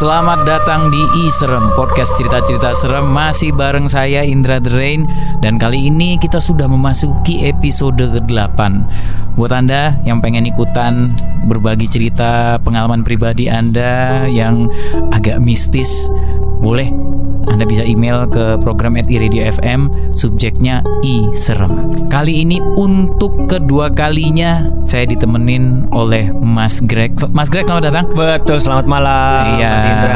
Selamat datang di I Serem Podcast cerita-cerita serem Masih bareng saya Indra The Rain. Dan kali ini kita sudah memasuki episode ke-8 Buat Anda yang pengen ikutan Berbagi cerita pengalaman pribadi Anda Yang agak mistis Boleh anda bisa email ke program at iradio FM subjeknya I Serem. Kali ini untuk kedua kalinya saya ditemenin oleh Mas Greg. Mas Greg selamat datang. Betul, selamat malam Iya. Mas Indra.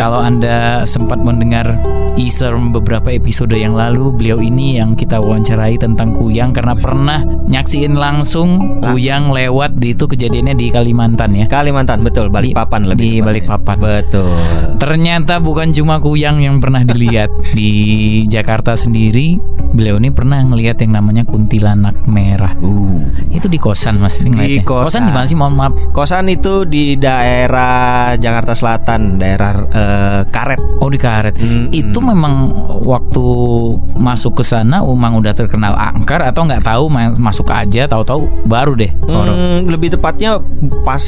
Kalau Anda sempat mendengar Iserm beberapa episode yang lalu, beliau ini yang kita wawancarai tentang Kuyang karena pernah nyaksiin langsung Kuyang lewat di itu kejadiannya di Kalimantan ya. Kalimantan, betul, Balikpapan Di- lebih di. Balikpapan. Betul Ternyata bukan cuma Kuyang yang pernah dilihat di Jakarta sendiri. Beliau ini pernah ngelihat yang namanya kuntilanak merah. uh. Itu di kosan Mas Di ngeliatnya. kosan. di mana sih? Mohon maaf. Kosan itu di daerah Jakarta Selatan Daerah eh, Karet Oh di karet. Mm-mm. Itu memang waktu masuk ke sana Umang udah terkenal angker atau nggak tahu ma- masuk aja tahu-tahu baru deh. Hmm, Lebih tepatnya pas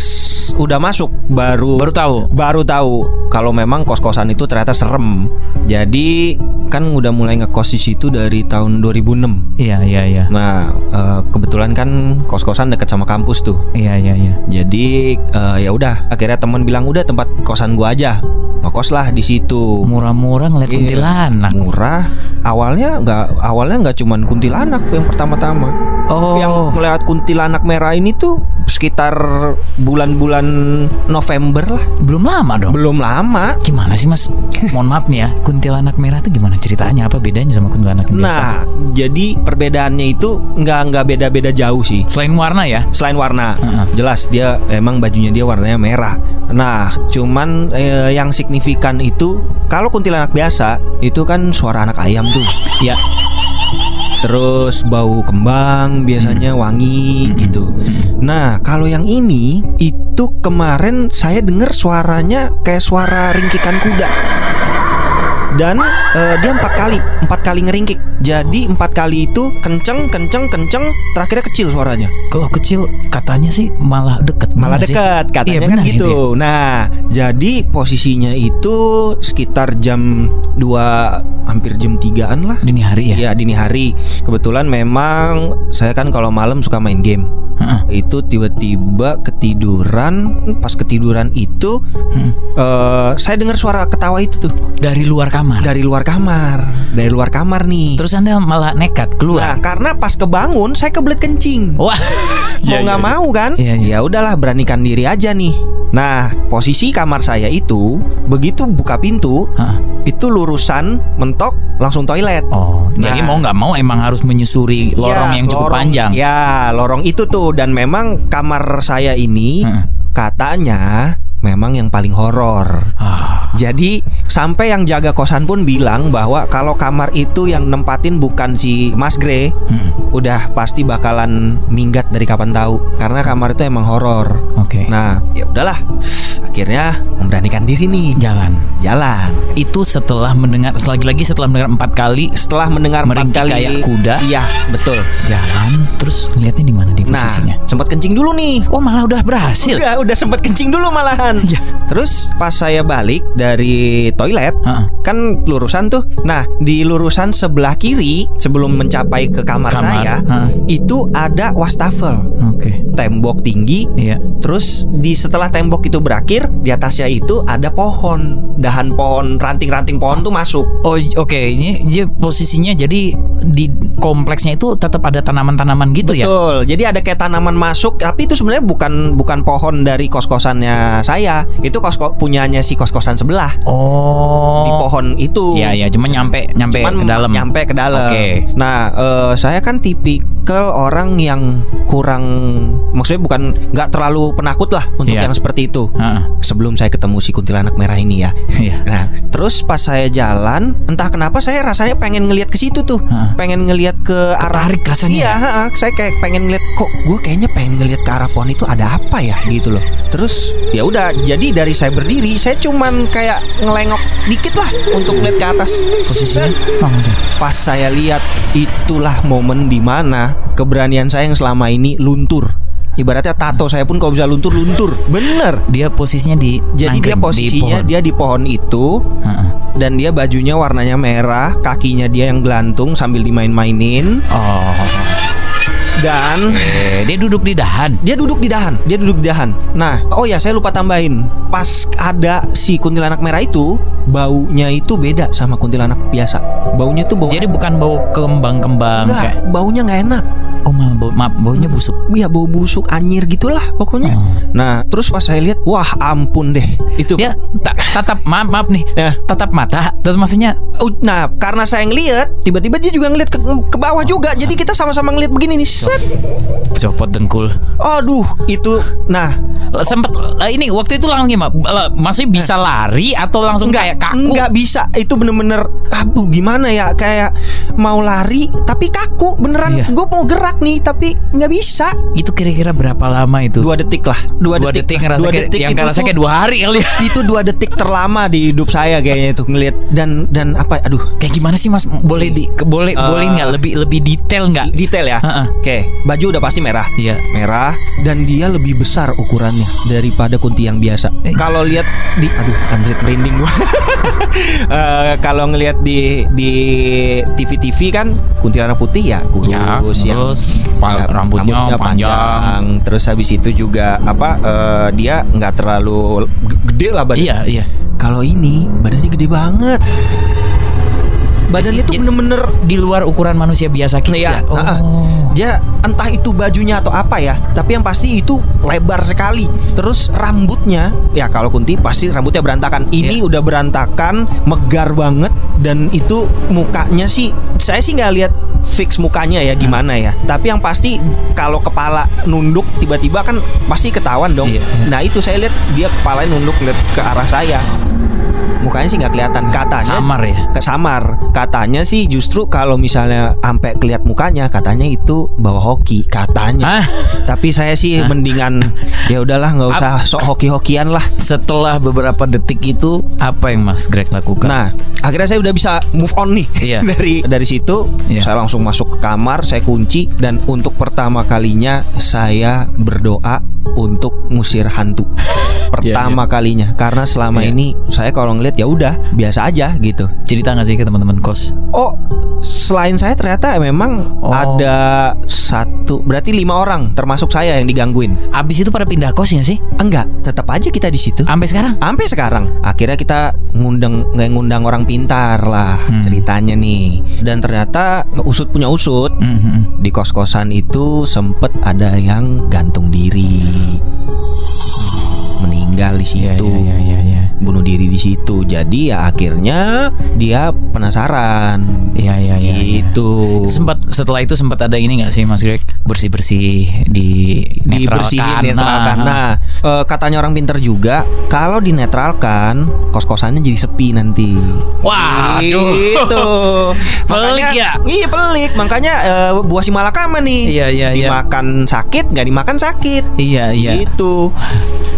udah masuk Baru Baru tahu. baru tahu kalau memang kos-kosan itu ternyata serem. Jadi kan udah mulai ngekos di situ dari tahun 2006. Iya iya iya. Nah, eh, kebetulan kan kos-kosan deket sama kampus tuh. Iya iya iya. Jadi eh, ya udah, akhirnya teman bilang udah tempat kosan gua aja. Ngekos lah di situ. Murah-murah ngeliat Iya. kuntilanak. Murah. Awalnya nggak awalnya nggak cuman kuntilanak yang pertama-tama. Oh. Yang melihat kuntilanak merah ini tuh sekitar bulan-bulan November lah. belum lama dong. Belum lama. Gimana sih mas? Mohon maaf nih ya, kuntilanak merah itu gimana ceritanya? Apa bedanya sama kuntilanak biasa? Nah, jadi perbedaannya itu nggak nggak beda-beda jauh sih. Selain warna ya? Selain warna, Heeh. jelas dia emang bajunya dia warnanya merah. Nah, cuman eh, yang signifikan itu kalau kuntilanak biasa itu kan suara anak ayam tuh. Ya. Terus bau kembang biasanya wangi Hmm. gitu. Nah, kalau yang ini itu kemarin saya dengar suaranya kayak suara ringkikan kuda. Dan eh, dia empat kali, empat kali ngeringkik. Jadi empat kali itu kenceng, kenceng, kenceng. Terakhirnya kecil suaranya. Kalau kecil katanya sih malah deket. malah bener sih? dekat katanya Iya, kan benar gitu. itu ya. Nah, jadi posisinya itu sekitar jam 2 hampir jam 3-an lah. Dini hari ya? Iya, dini hari. Kebetulan memang saya kan kalau malam suka main game. Heeh. Itu tiba-tiba ketiduran, pas ketiduran itu eh, saya dengar suara ketawa itu tuh Dari luar kamar. dari luar kamar, dari luar kamar nih. Terus anda malah nekat Nah, keluar. karena pas kebangun saya kebelet kencing. Wah. mau Iya, nggak iya, mau kan Iya, iya. ya udahlah beranikan diri aja nih nah posisi kamar saya itu begitu buka pintu Hah. itu lurusan mentok langsung toilet Oh, jadi Nah. mau nggak mau emang harus menyusuri lorong Ya, yang cukup lorong- panjang. ya lorong itu tuh dan memang kamar saya ini Heeh. katanya memang yang paling horor Ah. jadi sampai yang jaga kosan pun bilang bahwa kalau kamar itu yang nempatin bukan si Mas Gre Hmm. udah pasti bakalan minggat dari kapan tahu karena kamar itu emang horor Oke. Nah, ya udahlah. Akhirnya memberanikan diri nih Jalan. jalan. Itu setelah mendengar lagi-lagi setelah mendengar empat kali Setelah mendengar empat kali kayak kuda. Iya, betul. jalan, terus ngeliatnya di mana di posisinya? Nah, sempat kencing dulu nih. Oh, malah udah berhasil. Udah, udah sempat kencing dulu malahan. Iya. Terus pas saya balik dari toilet, Heeh. kan lurusan tuh. Nah, di lurusan sebelah kiri sebelum mencapai ke kamar, Kamar, saya, heeh. itu ada wastafel, Oke. Tembok tinggi. Iya. Terus di setelah tembok itu berakhir, di atasnya itu ada pohon, dahan pohon, ranting-ranting pohon tuh masuk. Oh, oke. Ini dia posisinya jadi di kompleksnya itu tetap ada tanaman-tanaman gitu ya? Betul. Jadi ada kayak tanaman masuk, tapi itu sebenarnya bukan bukan pohon dari kos-kosannya saya. Itu kos punyanya si kos-kosan sebelah. Oh. Di pohon itu. Iya, iya, cuma nyampe nyampe Cuman ke dalam. Nyampe ke dalam. Oke. Nah, eh, saya kan tipikal orang yang kurang maksudnya bukan nggak terlalu penakut lah untuk Iya. yang seperti itu. Heeh. Sebelum saya ketemu si kuntilanak merah ini ya. Iya. Nah, terus pas saya jalan, entah kenapa saya rasanya pengen ngelihat ke situ tuh. Heeh. Pengen ngelihat ke arah Tertarik rasanya Iya, ya? heeh. saya kayak pengen ngeliat kok gue kayaknya pengen ngeliat ke arah pohon itu ada apa ya gitu loh. Terus ya udah, jadi dari saya berdiri, saya cuman kayak ngelengok dikit lah untuk ngeliat ke atas. Posisinya oh. Pas saya lihat itulah momen di mana keberanian saya yang selama ini luntur. Ibaratnya tato saya pun kalau bisa luntur-luntur. Bener. Dia posisinya di Jadi dia di posisinya pohon. dia di pohon itu Heeh. dan dia bajunya warnanya merah, kakinya dia yang gelantung sambil dimain-mainin Oh. Dan Eh, dia duduk di dahan. dia duduk di dahan, dia duduk di dahan. Nah, oh ya saya lupa tambahin. Pas ada si kuntilanak merah itu, baunya itu beda sama kuntilanak biasa. Baunya tuh bau Jadi bukan bau kembang-kembang enggak, kayak baunya nggak enak. Oh malah bau, maaf, baunya busuk. Iya bau busuk anyir gitulah pokoknya. Oh. Nah, terus pas saya lihat, wah ampun deh. Itu Dia ta- tatap maaf maaf nih. Ya. Tatap mata. Terus maksudnya Uh, Nah, karena saya ngeliat, tiba-tiba dia juga ngeliat ke, ke bawah juga. Jadi kita sama-sama ngeliat begini nih. Set. copot dengkul. Aduh, itu nah, Sempet ini waktu itu langsung gimana? Maksudnya bisa lari atau langsung kayak kaku? nggak bisa. Itu bener-bener aduh gimana ya? Kayak mau lari tapi kaku. Beneran Iya. gue mau gerak nih tapi nggak bisa. Itu kira-kira berapa lama itu? Dua detik lah. Dua, Dua detik, lah. ngerasa Dua kayak, detik yang itu ngerasa kayak dua hari kali ya. itu dua detik terlama di hidup saya kayaknya itu ngelihat dan dan apa aduh Kayak gimana sih Mas? Boleh di ke- boleh Eh. boleh nggak lebih lebih detail nggak? detail ya Heeh. oke baju udah pasti merah Iya. merah dan dia lebih besar ukurannya daripada kunti yang biasa. Eh. Kalau lihat di aduh anjir merinding gua. Eh, kalau ngelihat di di TV-TV kan kuntilanak putih ya kurus Ya, yang terus pal- eh, rambutnya, panjang. Terus habis itu juga apa eh, dia nggak terlalu gede lah badan. Iya, iya. Kalau ini badannya gede banget. Badannya tuh bener-bener Di luar ukuran manusia biasa kita. Iya, Oh. heeh. dia entah itu bajunya atau apa ya tapi yang pasti itu lebar sekali terus rambutnya ya kalau kunti pasti rambutnya berantakan ini Iya. udah berantakan megar banget dan itu mukanya sih saya sih nggak lihat fix mukanya ya gimana ya tapi yang pasti kalau kepala nunduk tiba-tiba kan pasti ketahuan dong Iya, iya. nah itu saya lihat dia kepalanya nunduk lihat ke arah saya mukanya sih nggak kelihatan katanya Samar ya. ke samar. Katanya sih justru kalau misalnya sampai kelihat mukanya katanya itu bawa hoki katanya. Hah? Tapi saya sih mendingan ya udahlah nggak usah sok hoki-hokian lah. Setelah beberapa detik itu apa yang Mas Greg lakukan? Nah, akhirnya saya udah bisa move on nih Iya. dari dari situ. Iya. Saya langsung masuk ke kamar, saya kunci dan untuk pertama kalinya saya berdoa untuk ngusir hantu. Pertama kalinya karena selama Iya. ini saya kalau ngeliat ya udah biasa aja gitu. cerita nggak sih ke teman-teman kos? Oh, selain saya ternyata memang Oh. ada satu, berarti lima orang termasuk saya yang digangguin. Abis itu pada pindah kos ya sih? Enggak, tetap aja kita di situ. Sampai sekarang? Sampai sekarang, akhirnya kita ngundang nggak ngundang orang pintar lah Hmm. ceritanya nih. Dan ternyata usut punya usut. Mhm. Di kos-kosan itu sempet ada yang gantung diri, meninggal di Iya, situ iya, iya, iya. bunuh diri di situ. Jadi ya akhirnya dia penasaran. Iya, iya, iya. iya. Gitu. Sempat setelah itu sempat ada ini nggak sih Mas Greg bersih bersih di dibersihin netralkan. Nah, eh, katanya orang pinter juga kalau dinetralkan kos-kosannya jadi sepi nanti. Waduh. Gitu. Pelik Makanya- ya? Iya pelik. Makanya eh, buah si malakama nih. Iya, iya, iya. Dimakan sakit, nggak dimakan sakit. Iya, iya. Gitu.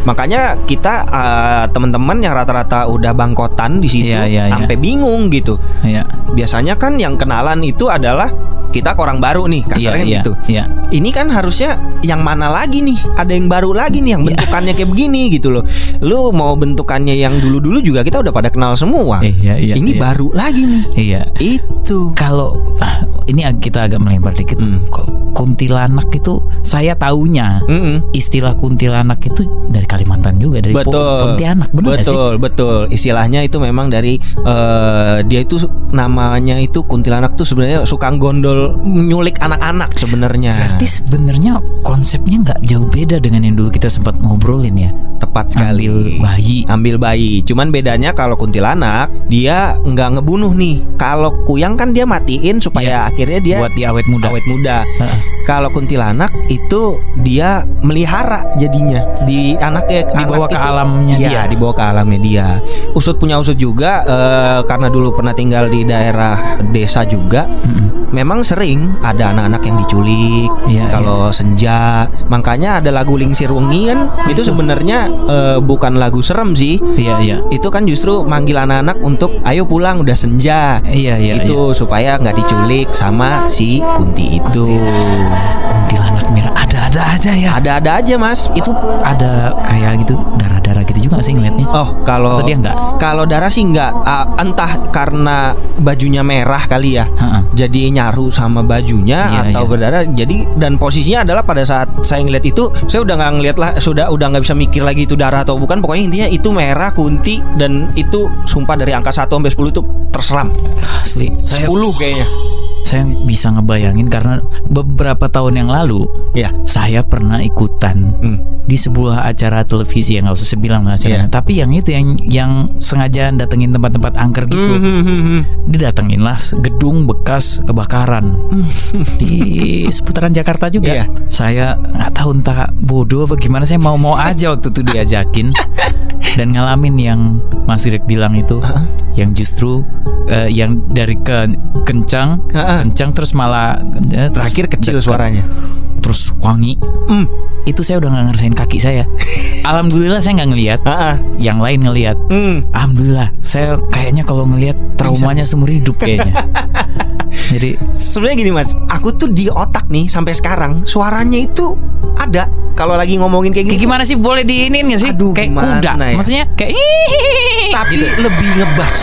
Makanya kita eh, teman-teman yang rata-rata udah bangkotan di situ Iya, iya, iya. sampai bingung gitu. Iya. Biasanya kan yang kenalan itu adalah kita ke orang baru nih, kasarnya iya. gitu. Iya. Ini kan harusnya yang mana lagi nih? Ada yang baru lagi nih yang Iya. bentukannya kayak begini gitu loh. Lu mau bentukannya yang dulu-dulu juga kita udah pada kenal semua. Iya, iya. Ini iya. baru lagi nih. Iya. Itu. Kalau ah, ini kita agak melebar dikit. Hmm. Kok Kuntilanak itu saya taunya Mm-mm. istilah kuntilanak itu dari Kalimantan juga dari Betul. Pontianak benar nggak sih? betul, betul. Istilahnya itu memang dari eh, dia itu namanya itu kuntilanak tuh sebenarnya suka gondol nyulik anak-anak sebenarnya. Berarti sebenarnya konsepnya nggak jauh beda dengan yang dulu kita sempat ngobrolin ya. Tepat sekali. Ambil bayi. ambil bayi. Cuman bedanya kalau kuntilanak dia nggak ngebunuh nih. Kalau kuyang kan dia matiin supaya akhirnya dia Buat di awet muda. awet muda. Kalau kuntilanak itu dia melihara jadinya di anaknya Dibawa anak ke itu- alamnya Iya, dia. dibawa ke alamnya dia. Usut punya usut juga eh, karena dulu pernah tinggal di daerah desa juga. Mm-mm. Memang sering ada anak-anak yang diculik Iya, kalau senja. Makanya ada lagu Lingsir Wengi kan itu sebenarnya eh, bukan lagu serem sih. Iya iya. Itu kan justru manggil anak-anak untuk ayo pulang udah senja. Iya iya. itu supaya nggak diculik sama si Kunti itu. Merah ada-ada aja ya. Ada-ada aja mas. Itu ada kayak gitu darah-darah gitu juga sih ngeliatnya? Oh kalau Atau dia enggak? Kalau darah sih enggak. Ah, entah karena bajunya merah kali ya. Ha-ha. Jadi nyaru sama bajunya Iya, atau iya. berdarah. Jadi dan posisinya adalah pada saat saya ngeliat itu, saya udah nggak ngeliat lah, sudah udah nggak bisa mikir lagi itu darah atau bukan. Pokoknya intinya itu merah kunti dan itu sumpah dari angka 1 sampai 10 itu terseram. Asli. Saya 10 kayaknya. Saya bisa ngebayangin karena beberapa tahun yang lalu Ya. saya pernah ikutan Hmm. Di sebuah acara televisi yang nggak usah saya bilang lah acaranya. Iya. Tapi yang itu yang yang sengaja datengin tempat-tempat angker gitu. Hmm, hmm, hmm. Didatengin lah gedung bekas kebakaran di seputaran Jakarta juga. Iya. Saya nggak tahu entah bodoh apa gimana saya mau-mau aja waktu itu diajakin dan ngalamin yang Mas Greg bilang itu Heeh. yang justru eh, yang dari ke kencang Heeh. kencang terus malah eh, terus Terakhir kecil suaranya. Terus wangi Hmm. itu saya udah nggak ngerasain kaki saya alhamdulillah saya nggak ngelihat Ah, ah. yang lain ngelihat Hmm. alhamdulillah saya kayaknya kalau ngelihat traumanya seumur hidup kayaknya jadi Sebenarnya gini mas, aku tuh di otak nih sampai sekarang suaranya itu ada. Kalau lagi ngomongin kayak kayak gini, gimana sih boleh diinin nggak sih Aduh, kayak kuda ya? maksudnya kayak tapi gitu. lebih ngebas.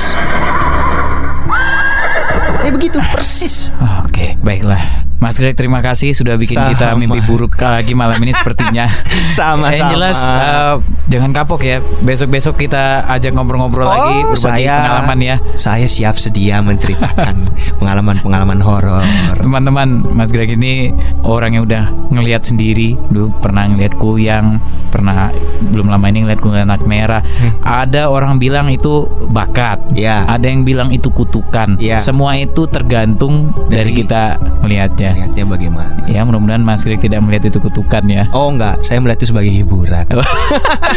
Ya begitu persis. Oh, Oke, baiklah. Mas Greg terima kasih sudah bikin kita Sama. mimpi buruk lagi malam ini sepertinya. Sama-sama. Yang jelas eh, jangan kapok ya. Besok-besok kita ajak ngobrol-ngobrol lagi Oh, berbagi saya- pengalaman ya. Saya siap sedia menceritakan pengalaman-pengalaman horor. Teman-teman, Mas Greg ini orang yang udah ngelihat sendiri, dulu pernah ngelihat kuyang, pernah belum lama ini ngelihat kuyang anak merah. Ada orang bilang itu bakat, Ya. ada yang bilang itu kutukan. Ya. Semua itu tergantung dari, Dari- kita melihatnya. Lihatnya bagaimana? Ya, mudah-mudahan Mas Greg tidak melihat itu kutukan ya. Oh enggak, saya melihat itu sebagai hiburan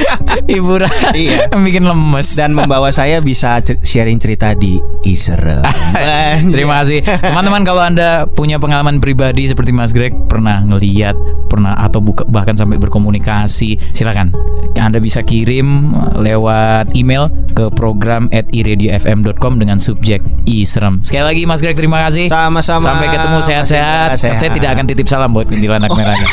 Hiburan Iya. bikin lemes. dan membawa saya bisa cer- sharing cerita di Iserem. Terima kasih teman-teman kalau anda punya pengalaman pribadi seperti Mas Greg pernah ngeliat pernah atau buka, bahkan sampai berkomunikasi silakan anda bisa kirim lewat email ke program at iradiofm.com dengan subjek iserem sekali lagi Mas Greg terima kasih Sama-sama. sampai ketemu sehat-sehat saya tidak akan titip salam buat kuntilanak merahnya